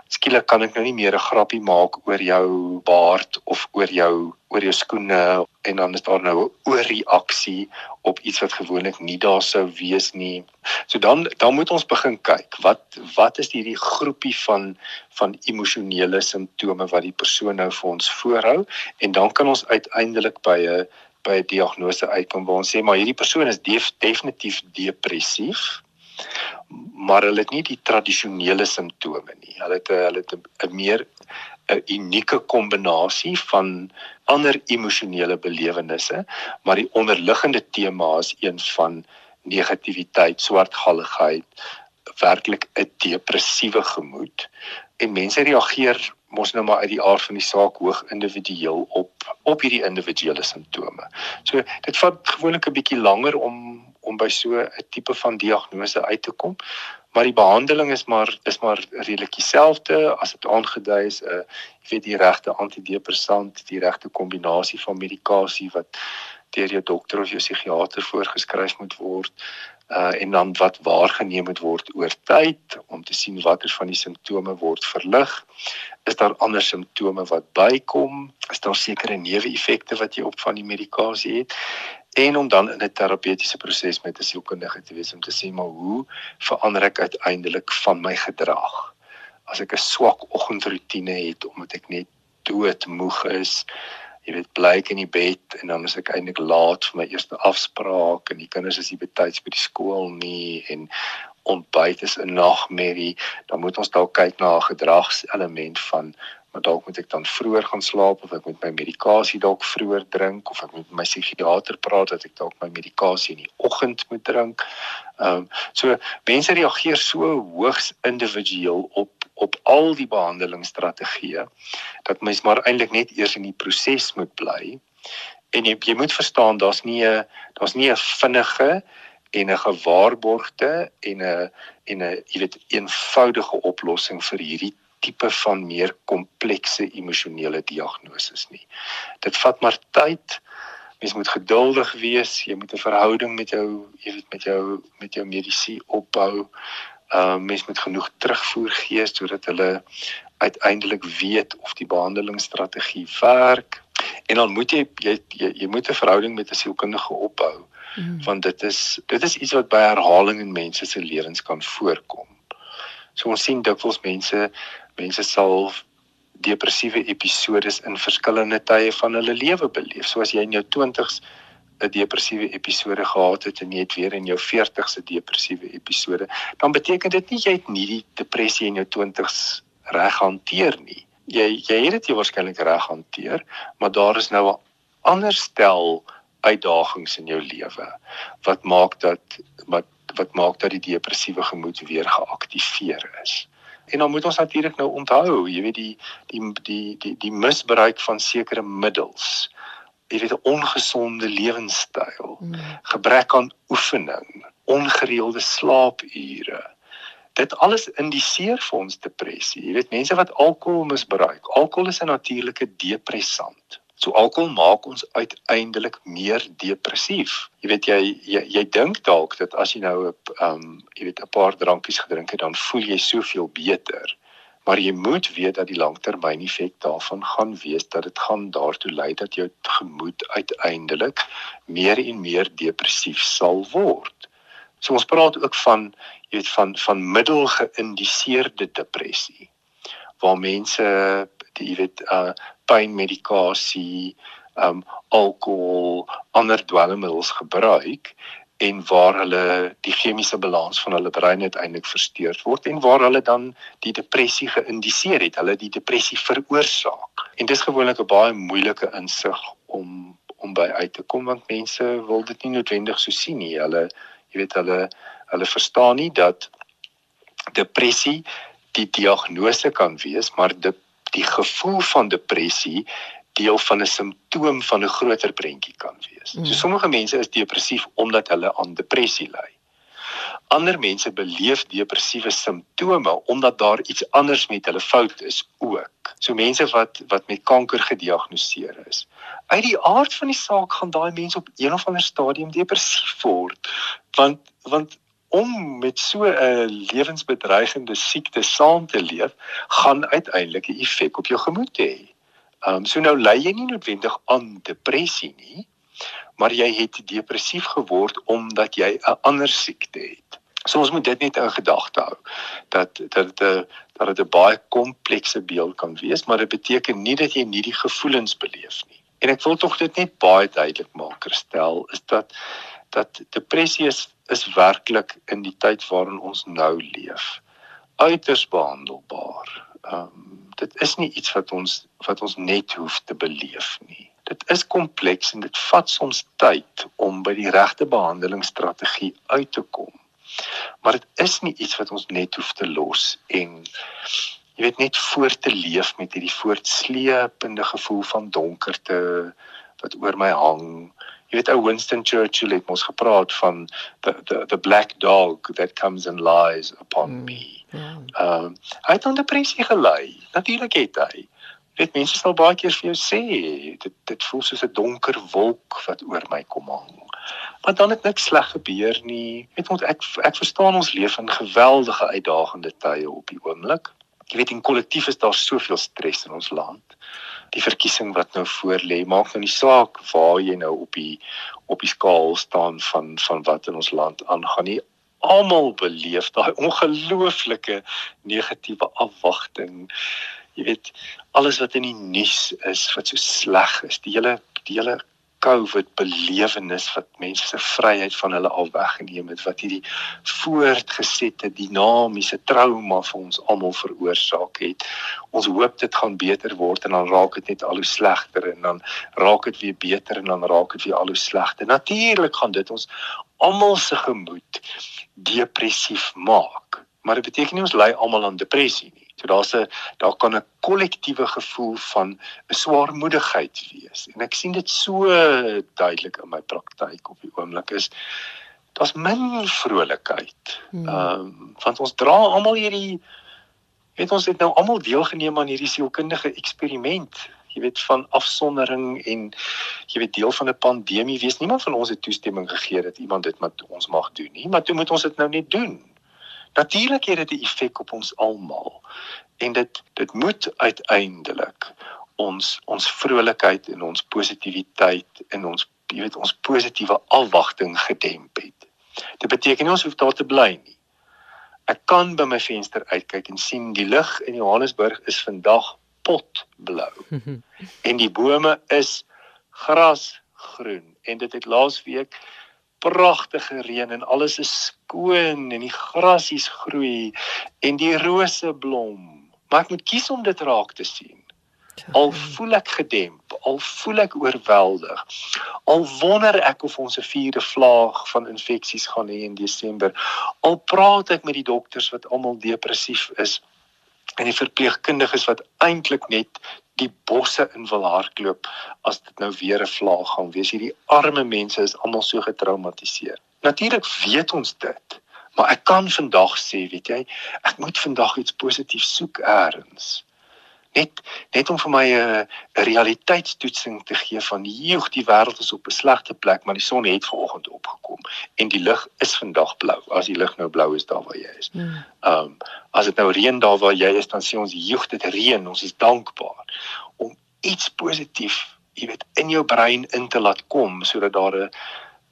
skielik kan ek nou nie meer 'n grappie maak oor jou baard of oor jou oor jou skoene en dan is daar nou 'n oorreaksie op iets wat gewoonlik nie daar sou wees nie. So dan dan moet ons begin kyk wat wat is hierdie groepie van van emosionele simptome wat die persoon nou vir ons voorhou en dan kan ons uiteindelik by 'n by 'n diagnose uitkom waar ons sê maar hierdie persoon is def, definitief depressief maar hulle het nie die tradisionele simptome nie. Hulle het hulle het 'n meer 'n unieke kombinasie van ander emosionele belewennisse, maar die onderliggende tema is een van negativiteit, swartgalligheid, werklik 'n depressiewe gemoed. En mense reageer mos nou maar uit die aard van die saak hoog individueel op op hierdie individuele simptome. So dit vat gewoonlik 'n bietjie langer om om by so 'n tipe van diagnose uit te kom maar die behandeling is maar is maar redelik dieselfde as dit aangedui is 'n uh, jy weet die regte antidepressant, die regte kombinasie van medikasie wat deur jou dokter of jou psigiater voorgeskryf moet word uh en dan wat waargeneem moet word oor tyd om te sien watter van die simptome word verlig. Is daar ander simptome wat bykom? Is daar sekere neeweffekte wat jy op van die medikasie het? En om dan in 'n terapeutiese proses met 'n sielkundige te wees om te sê maar hoe verander ek uiteindelik van my gedrag? As ek 'n swak oggendroetine het omdat ek net doodmoeg is jy weet bly ek in die bed en dan is ek eintlik laat vir my eerste afspraak en die kinders is nie betyds by die skool nie en ontbyt is 'n nagmerrie dan moet ons dalk kyk na 'n gedragselement van maar dalk moet ek dan vroeër gaan slaap of ek moet my medikasie dalk vroeër drink of ek moet met my psigiater praat dat ek dalk my medikasie in die oggend moet drink. Ehm um, so mense reageer so hoogs individueel op op al die behandelingsstrategieë dat mens maar eintlik net eers in die proses moet bly. En jy, jy moet verstaan daar's nie 'n daar's nie 'n vinnige en 'n gewaarborgde en 'n en 'n jy weet eenvoudige oplossing vir hierdie tipe van meer komplekse emosionele diagnoses nie. Dit vat maar tyd. Mens moet geduldig wees. Jy moet 'n verhouding met jou, jy weet met jou met jou medisy opbou. Ehm uh, mens moet genoeg terugvoer gee sodat hulle uiteindelik weet of die behandelingsstrategie werk. En dan moet jy jy jy, jy moet 'n verhouding met 'n sielkundige opbou. Mm. Want dit is dit is iets wat by herhaling in mense se lewens kan voorkom. So ons sien dikwels mense mense sal depressiewe episodes in verskillende tye van hulle lewe beleef. So as jy in jou 20's 'n depressiewe episode gehad het en jy het weer in jou 40's 'n depressiewe episode, dan beteken dit nie jy het nie die depressie in jou 20's reg hanteer nie. Jy jy het dit waarskynlik reg hanteer, maar daar is nou 'n ander stel uitdagings in jou lewe wat maak dat wat wat maak dat die depressiewe gemoed weer geaktiveer is. En dan moet ons natuurlik nou onthou, jy weet die die die die die misbruik van sekere middels. Jy weet 'n ongesonde lewenstyl, mm. gebrek aan oefening, ongereelde slaapure. Dit alles indiseer vir ons depressie. Jy weet mense wat alkohol misbruik. Alkohol is 'n natuurlike depressant. So alkohol maak ons uiteindelik meer depressief. Jy weet jy jy, jy dink dalk dat as jy nou 'n um jy weet 'n paar drankies gedrink het dan voel jy soveel beter. Maar jy moet weet dat die langtermyneffek daarvan gaan wees dat dit gaan daartoe lei dat jou gemoed uiteindelik meer en meer depressief sal word. So ons praat ook van jy weet van van middelgeïndiseerde depressie waar mense jy weet uh pynmedikasie, um alkohol, ander dwelmmiddels gebruik en waar hulle die chemiese balans van hulle brein uiteindelik versteur word en waar hulle dan die depressie geïndiseer het, hulle die depressie veroorsaak. En dis gewoonlik 'n baie moeilike insig om om by uit te kom want mense wil dit nie noodwendig so sien nie. Hulle jy weet hulle hulle verstaan nie dat depressie die diagnose kan wees, maar dit die gevoel van depressie deel van 'n simptoom van 'n groter prentjie kan wees. Mm. So sommige mense is depressief omdat hulle aan depressie ly. Ander mense beleef depressiewe simptome omdat daar iets anders met hulle fout is ook. So mense wat wat met kanker gediagnoseer is. Uit die aard van die saak gaan daai mense op een of ander stadium depressief word. Want want om met so 'n lewensbedreigende siekte saam te leef, gaan uiteindelik 'n effek op jou gemoed hê. Ehm um, so nou ly jy nie noodwendig aan depressie nie, maar jy het depressief geword omdat jy 'n ander siekte het. So ons moet dit net in gedagte hou dat dat dit dat dit 'n baie komplekse beeld kan wees, maar dit beteken nie dat jy nie die gevoelens beleef nie. En ek wil tog dit net baie duidelik maak, stel is dat dat depressie is is werklik in die tyd waarin ons nou leef uiters behandelbaar. Ehm um, dit is nie iets wat ons wat ons net hoef te beleef nie dit is kompleks en dit vat soms tyd om by die regte behandelingsstrategie uit te kom. Maar dit is nie iets wat ons net hoef te los en jy weet net voort te leef met hierdie voortsleepende gevoel van donkerte wat oor my hang. Jy weet ou Winston Churchill het ons gepraat van the the the black dog that comes and lies upon mm, me. Ehm yeah. um, hy het onder depressie gelei. Natuurlik het hy weet mense sal baie keer vir jou sê dit dit voel soos 'n donker wolk wat oor my kom hang. Maar dan het niks sleg gebeur nie. Weet ons ek ek verstaan ons leef in geweldige uitdagende tye op die oomblik. Jy weet in kollektief is daar soveel stres in ons land. Die verkiesing wat nou voor lê, maak nou nie saak waar jy nou op die op die skaal staan van van wat in ons land aangaan nie. Almal beleef daai ongelooflike negatiewe afwagting jy weet alles wat in die nuus is wat so sleg is die hele die hele covid belewenis wat mense se vryheid van hulle al weggeneem het wat hierdie voortgesette dinamiese trauma vir ons almal veroorsaak het. Ons hoop dit gaan beter word en dan raak dit net al hoe slegter en dan raak dit weer beter en dan raak dit weer al hoe slegter. Natuurlik gaan dit ons almal se gemoed depressief maak maar dit beteken nie ons ly almal aan depressie nie So daar's 'n daar kan 'n kollektiewe gevoel van 'n swaarmoedigheid wees. En ek sien dit so duidelik in my praktyk op die oomblik is daar's min vrolikheid. Hmm. Ehm um, want ons dra almal hierdie weet ons het nou almal deelgeneem aan hierdie sielkundige eksperiment. Jy weet van afsondering en jy weet deel van 'n pandemie wees. Niemand van ons het toestemming gegee dat iemand dit met ons mag doen nie, maar toe moet ons dit nou net doen. Natuurlik het dit 'n effek op ons almal. En dit dit moet uiteindelik ons ons vrolikheid en ons positiwiteit en ons jy weet ons positiewe afwagting gedemp het. Dit beteken nie ons hoef daar te bly nie. Ek kan by my venster uitkyk en sien die lug in Johannesburg is vandag potblou. <laughs> en die bome is grasgroen en dit het laasweek pragtige reën en alles is skoon en die grasies groei en die rose blom. Maar ek moet kies om dit raak te sien. Al voel ek gedemp, al voel ek oorweldig. Al wonder ek of ons 'n vierde vlaag van infeksies gaan hê in Desember. Al praat ek met die dokters wat almal depressief is en die verpleegkundiges wat eintlik net die bosse in wil hardloop as dit nou weer 'n vlaag gaan wees. Hierdie arme mense is almal so getraumatiseer. Natuurlik weet ons dit, maar ek kan vandag sê, weet jy, ek moet vandag iets positiefs soek eers net net om vir my 'n uh, realiteitstoetsing te gee van joeg die wêreld is op 'n slegte plek maar die son het vanoggend opgekom en die lug is vandag blou as die lug nou blou is daar waar jy is. Ehm um, as dit nou reën daar waar jy is dan sê ons joeg dit reën ons is dankbaar om iets positief jy weet in jou brein in te laat kom sodat daar 'n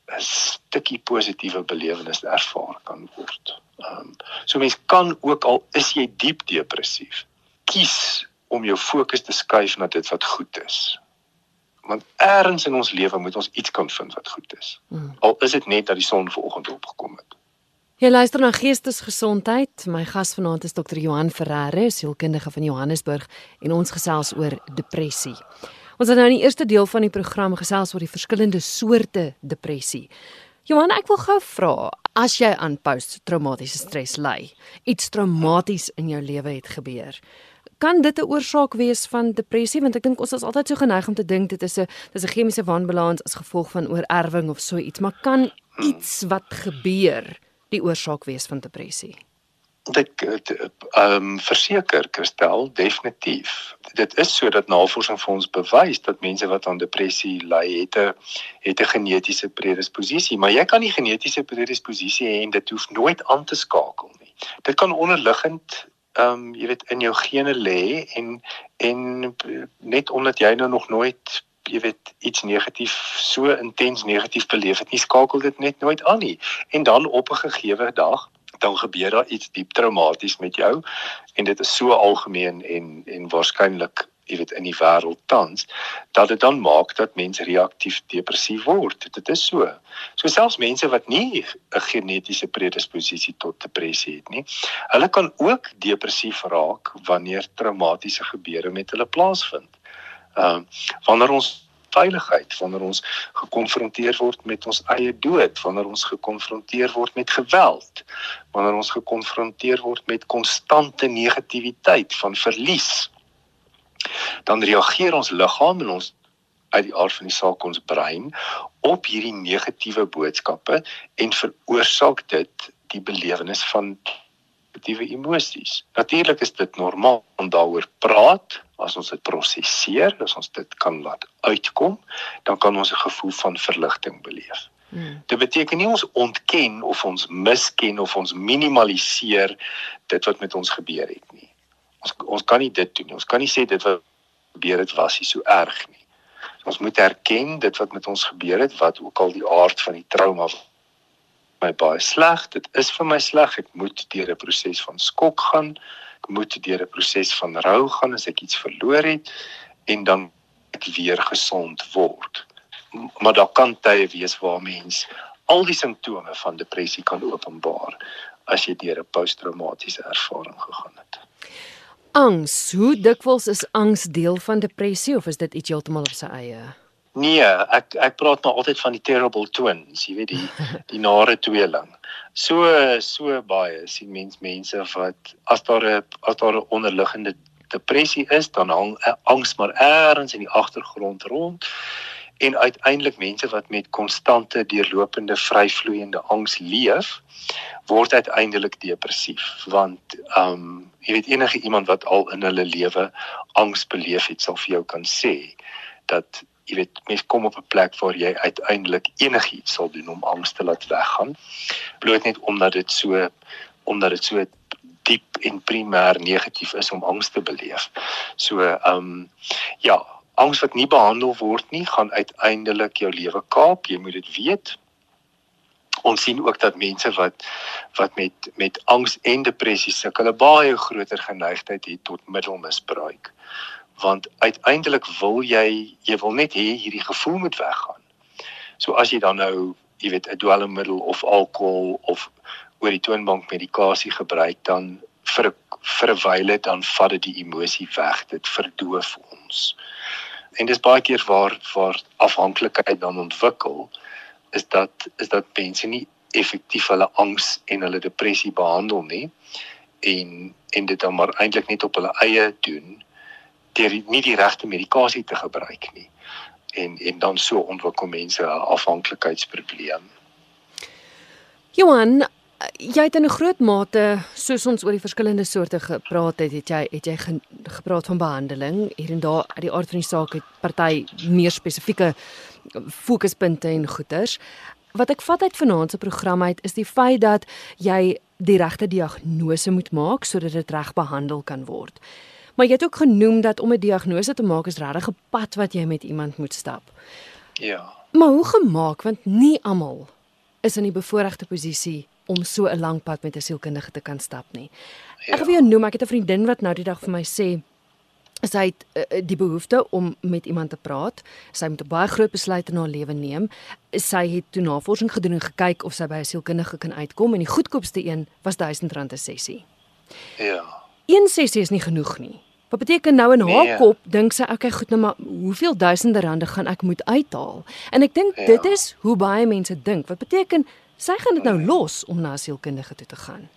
'n stukkie positiewe belewenis ervaar kan word. Ehm um, so mens kan ook al is jy diep depressief kies om jou fokus te skuif na dit wat goed is. Want eers in ons lewe moet ons iets kan vind wat goed is. Hmm. Al is dit net dat die son vanoggend opgekom het. Jy luister na Geestesgesondheid. My gas vanaand is Dr. Johan Ferreira, sielkundige van Johannesburg en ons gesels oor depressie. Ons het nou in die eerste deel van die program gesels oor die verskillende soorte depressie. Johan, ek wil gou vra, as jy aan posttraumatiese stres ly, iets traumaties in jou lewe het gebeur, kan dit 'n oorsaak wees van depressie want ek dink ons is altyd so geneig om te dink dit is 'n dis 'n chemiese wanbalans as gevolg van oorerwing of so iets maar kan iets wat gebeur die oorsaak wees van depressie Dit ehm um, verseker Kristel definitief. Dit is sodat navorsing vir ons bewys dat mense wat aan depressie ly het 'n het 'n genetiese predisposisie, maar jy kan nie genetiese predisposisie hê en dit hoef nooit aan te skakel nie. Dit kan onderliggend ehm um, jy weet in jou gene lê en en net omdat jy nou nog nooit jy weet iets negatief so intens negatief beleef het nie skakel dit net nooit aan nie. En dan op 'n gegeewe dag dan gebeur daar iets diep traumaties met jou en dit is so algemeen en en waarskynlik jy weet in die wêreld tans dat dit dan maak dat mense reaktief depressief word. Dit is so. So selfs mense wat nie 'n genetiese predisposisie tot depressie het nie, hulle kan ook depressief raak wanneer traumatiese gebeure met hulle plaasvind. Ehm uh, wanneer ons veiligheid wanneer ons gekonfronteer word met ons eie dood wanneer ons gekonfronteer word met geweld wanneer ons gekonfronteer word met konstante negativiteit van verlies dan reageer ons liggaam en ons uit die aard van die saak ons brein op hierdie negatiewe boodskappe en veroorsaak dit die belewenis van negatiewe emosies. Natuurlik is dit normaal om daaroor praat, as ons dit prosesseer, as ons dit kan laat uitkom, dan kan ons 'n gevoel van verligting beleef. Hmm. Dit beteken nie ons ontken of ons misken of ons minimaliseer dit wat met ons gebeur het nie ons ons kan nie dit doen nie. Ons kan nie sê dit wat gebeur het was nie so erg nie. Ons moet erken dit wat met ons gebeur het, wat ook al die aard van die trauma my baie sleg. Dit is vir my sleg. Ek moet deur 'n proses van skok gaan. Ek moet deur 'n proses van rou gaan as ek iets verloor het en dan ek weer gesond word. Maar daar kan tye wees waar mens al die simptome van depressie kan openbaar as jy deur 'n posttraumatiese ervaring gegaan het. Angs, hoe dikwels is angs deel van depressie of is dit iets heeltemal op sy eie? Nee, ek ek praat nou altyd van die terrible twins, jy weet die <laughs> die nare tweeling. So so baie sien mens mense wat as daar 'n as daar 'n onderliggende depressie is, dan hang angs maar eers in die agtergrond rond en uiteindelik mense wat met konstante deurlopende vryvloeiende angs leef word uiteindelik depressief want ehm um, jy weet enige iemand wat al in hulle lewe angs beleef het sal vir jou kan sê dat jy weet mens kom op 'n plek waar jy uiteindelik enigiets sal doen om angs te laat weggaan bloot net omdat dit so omdat dit so diep en primêr negatief is om angs te beleef. So ehm um, ja, angs wat nie behandel word nie, gaan uiteindelik jou lewe kaap. Jy moet dit weet. Ons sien ook dat mense wat wat met met angs en depressie sukkel, 'n baie groter geneigtheid het tot middelmisbruik. Want uiteindelik wil jy jy wil net hê hierdie gevoel moet weggaan. So as jy dan nou, jy weet, 'n dwelmmiddel of alkohol of oor die toonbank medikasie gebruik dan vir vir 'n wyle dan vat dit die emosie weg. Dit verdoof ons en dis baie keer waar waar afhanklikheid dan ontwikkel is dat is dat mense nie effektief hulle angs en hulle depressie behandel nie en en dit dan maar eintlik net op hulle eie doen deur nie die regte medikasie te gebruik nie en en dan so ontwikkel mense 'n afhanklikheidsprobleem. Johan, jy het in 'n groot mate soos ons oor die verskillende soorte gepraat het, het jy het jy ge, gepraat van behandeling hier en daar uit die aard van die saak het party meer spesifieke fokuspunte en goeters. Wat ek vat uit vanaand se program uit is die feit dat jy die regte diagnose moet maak sodat dit reg behandel kan word. Maar jy het ook genoem dat om 'n diagnose te maak is regtig 'n pad wat jy met iemand moet stap. Ja. Maar hoe gemaak want nie almal is in die bevoordeelde posisie om so 'n lang pad met 'n sielkundige te kan stap nie. Ja. Ek wil jou noem, ek het 'n vriendin wat nou die dag vir my sê sy het uh, die behoefte om met iemand te praat. Sy moet 'n baie groot besluit in haar lewe neem. Sy het toe navorsing gedoen en gekyk of sy by 'n sielkundige kan uitkom en die goedkoopste een was R1000 'n sessie. Ja. Een sessie is nie genoeg nie. Wat beteken nou in haar nee. kop dink sy, okay, goed nou maar hoeveel duisende rande gaan ek moet uithaal? En ek dink ja. dit is hoe baie mense dink. Wat beteken Sy gaan dit nou los om na 'n sielkundige toe te gaan.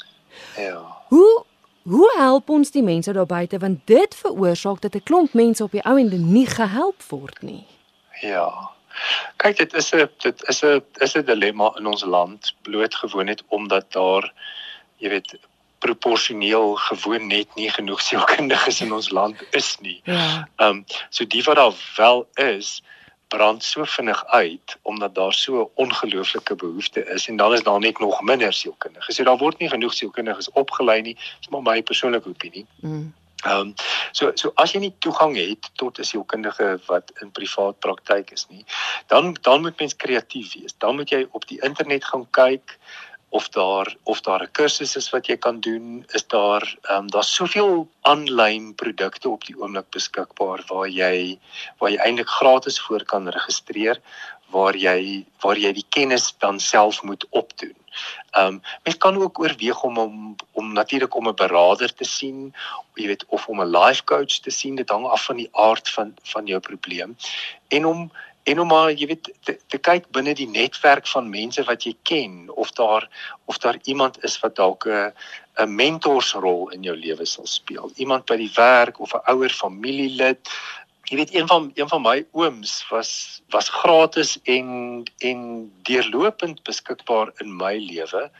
Ja. Hoe hoe help ons die mense daar buite want dit veroorsaak dat 'n klomp mense op die ou ende nie gehelp word nie. Ja. Kyk, dit is 'n dit is 'n is 'n dilemma in ons land bloot gewoon net omdat daar jy weet proporsioneel gewoon net nie genoeg sielkundiges in ons land is nie. Ja. Ehm um, so die wat daar wel is, brand so vinnig uit omdat daar so 'n ongelooflike behoefte is en dan is daar net nog minder sielkundiges. So daar word nie genoeg sielkundiges opgelei nie. Dis maar my persoonlike opinie. Mm. Ehm um, so so as jy nie toegang het tot 'n sielkundige wat in privaat praktyk is nie, dan dan moet mens kreatief wees. Dan moet jy op die internet gaan kyk of daar of daar 'n kursus is wat jy kan doen, is daar ehm um, daar's soveel aanlyn produkte op die oomblik beskikbaar waar jy waar jy eintlik gratis voor kan registreer waar jy waar jy die kennis dan self moet opdoen. Ehm um, mens kan ook oorweeg om om om natuurlik om 'n beraader te sien, jy weet of om 'n life coach te sien, dit hang af van die aard van van jou probleem en om en om maar jy weet te, te kyk binne die netwerk van mense wat jy ken of daar of daar iemand is wat dalk 'n 'n mentorsrol in jou lewe sal speel. Iemand by die werk of 'n ouer familielid. Jy weet een van een van my ooms was was gratis en en deurlopend beskikbaar in my lewe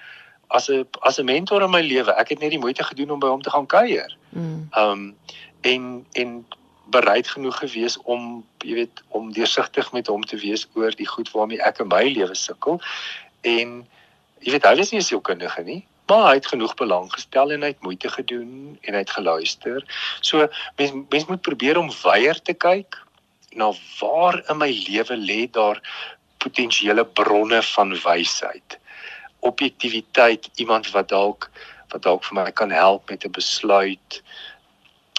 as 'n as 'n mentor in my lewe. Ek het net die moeite gedoen om by hom te gaan kuier. Mm. Um en en bereid genoeg gewees om jy weet om deursigtig met hom te wees oor die goed waarmee ek in my lewe sukkel. En jy weet hy is nie sielkundige nie maar hy het genoeg belang gestel en hy het moeite gedoen en hy het geluister. So mens mens moet probeer om weier te kyk na waar in my lewe lê daar potensiële bronne van wysheid. Objektiwiteit iemand wat dalk wat dalk vir my kan help met 'n besluit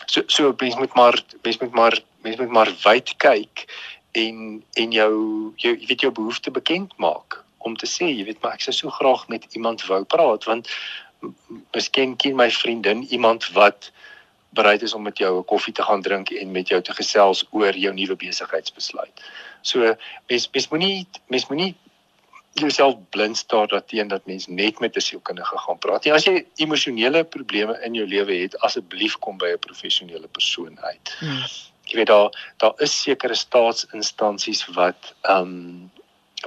so so mens moet maar mens moet maar mens moet maar wyd kyk en en jou jou jy weet jou behoeftes bekend maak om te sê jy weet maar ek sou so graag met iemand wou praat want miskien ken my vriendin iemand wat bereid is om met jou 'n koffie te gaan drink en met jou te gesels oor jou nuwe besigheidsbesluit. So mens mens moenie mens moenie jouself blind staar daarteen dat mens net met 'n sielkundige gaan praat. Ja, as jy emosionele probleme in jou lewe het, asseblief kom by 'n professionele persoon uit. Hmm. Jy weet daar daar is sekere staatsinstansies wat ehm um,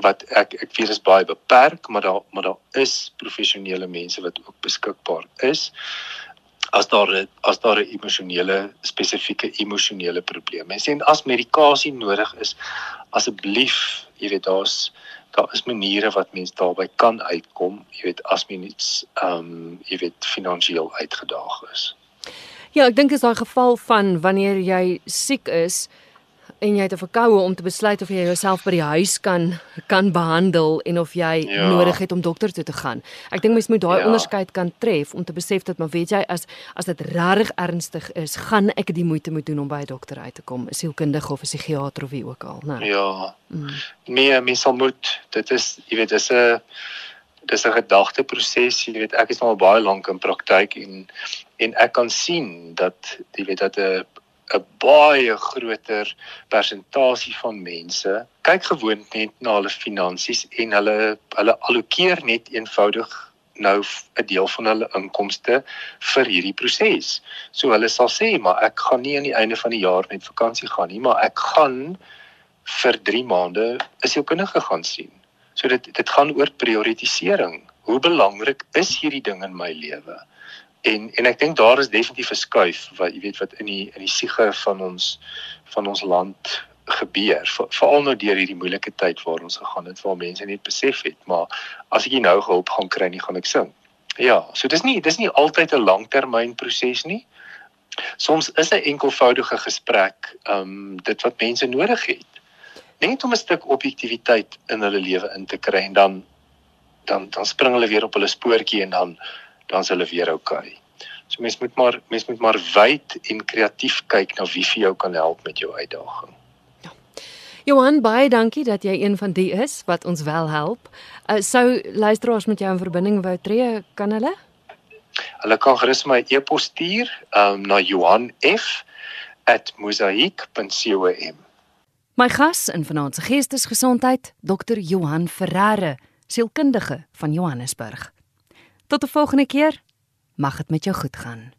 wat ek ek weet is baie beperk, maar daar maar daar is professionele mense wat ook beskikbaar is as daar as daar 'n emosionele spesifieke emosionele probleem is en as medikasie nodig is asseblief jy weet daar's daar is maniere wat mens daarby kan uitkom, jy weet as mens ehm um, jy weet finansiëel uitgedaag is. Ja, ek dink is daai geval van wanneer jy siek is, en jy het 'n verkoue om te besluit of jy jouself by die huis kan kan behandel en of jy ja. nodig het om dokter toe te gaan. Ek dink mens moet daai ja. onderskeid kan tref om te besef dat maar weet jy as as dit regtig ernstig is, gaan ek die moeite moet doen om by 'n dokter uit te kom, 'n sielkundige of 'n psigiatër of wie ook al, né? Ja. Mm. Nee, mens sal moet. Dit is jy weet dis 'n dis 'n gedagteproses. Jy weet ek is nou al baie lank in praktyk en en ek kan sien dat jy weet dat 'n 'n baie groter persentasie van mense kyk gewoond net na hulle finansies en hulle hulle allokeer net eenvoudig nou 'n deel van hulle inkomste vir hierdie proses. So hulle sal sê, maar ek gaan nie aan die einde van die jaar met vakansie gaan nie, maar ek gaan vir 3 maande is jou kinders gaan sien. So dit dit gaan oor prioritisering. Hoe belangrik is hierdie ding in my lewe? En en ek dink daar is definitief 'n skuif wat jy weet wat in die in die siege van ons van ons land gebeur veral nou deur hierdie moeilike tyd waar ons gegaan het waar mense net besef het maar as ek nou hulp gaan kry nie gaan ek sing. Ja, so dis nie dis nie altyd 'n langtermyn proses nie. Soms is 'n enkelvoudige gesprek um dit wat mense nodig het. Net om 'n stuk objektiviteit in hulle lewe in te kry en dan dan dan spring hulle weer op hulle spoortjie en dan dan is hulle weer oukei. Okay. So mens moet maar mens moet maar wyd en kreatief kyk na wie vir jou kan help met jou uitdaging. Ja. Johan, baie dankie dat jy een van die is wat ons wel help. Uh, sou luisteraars met jou in verbinding wou tree, kan hulle? Hulle kan gerus my e-pos stuur um, na johanf@mosaik.com. My gas in vanaand se geestesgesondheid, Dr. Johan Ferreira, sielkundige van Johannesburg. Tot 'n volgende keer. Mag dit met jou goed gaan.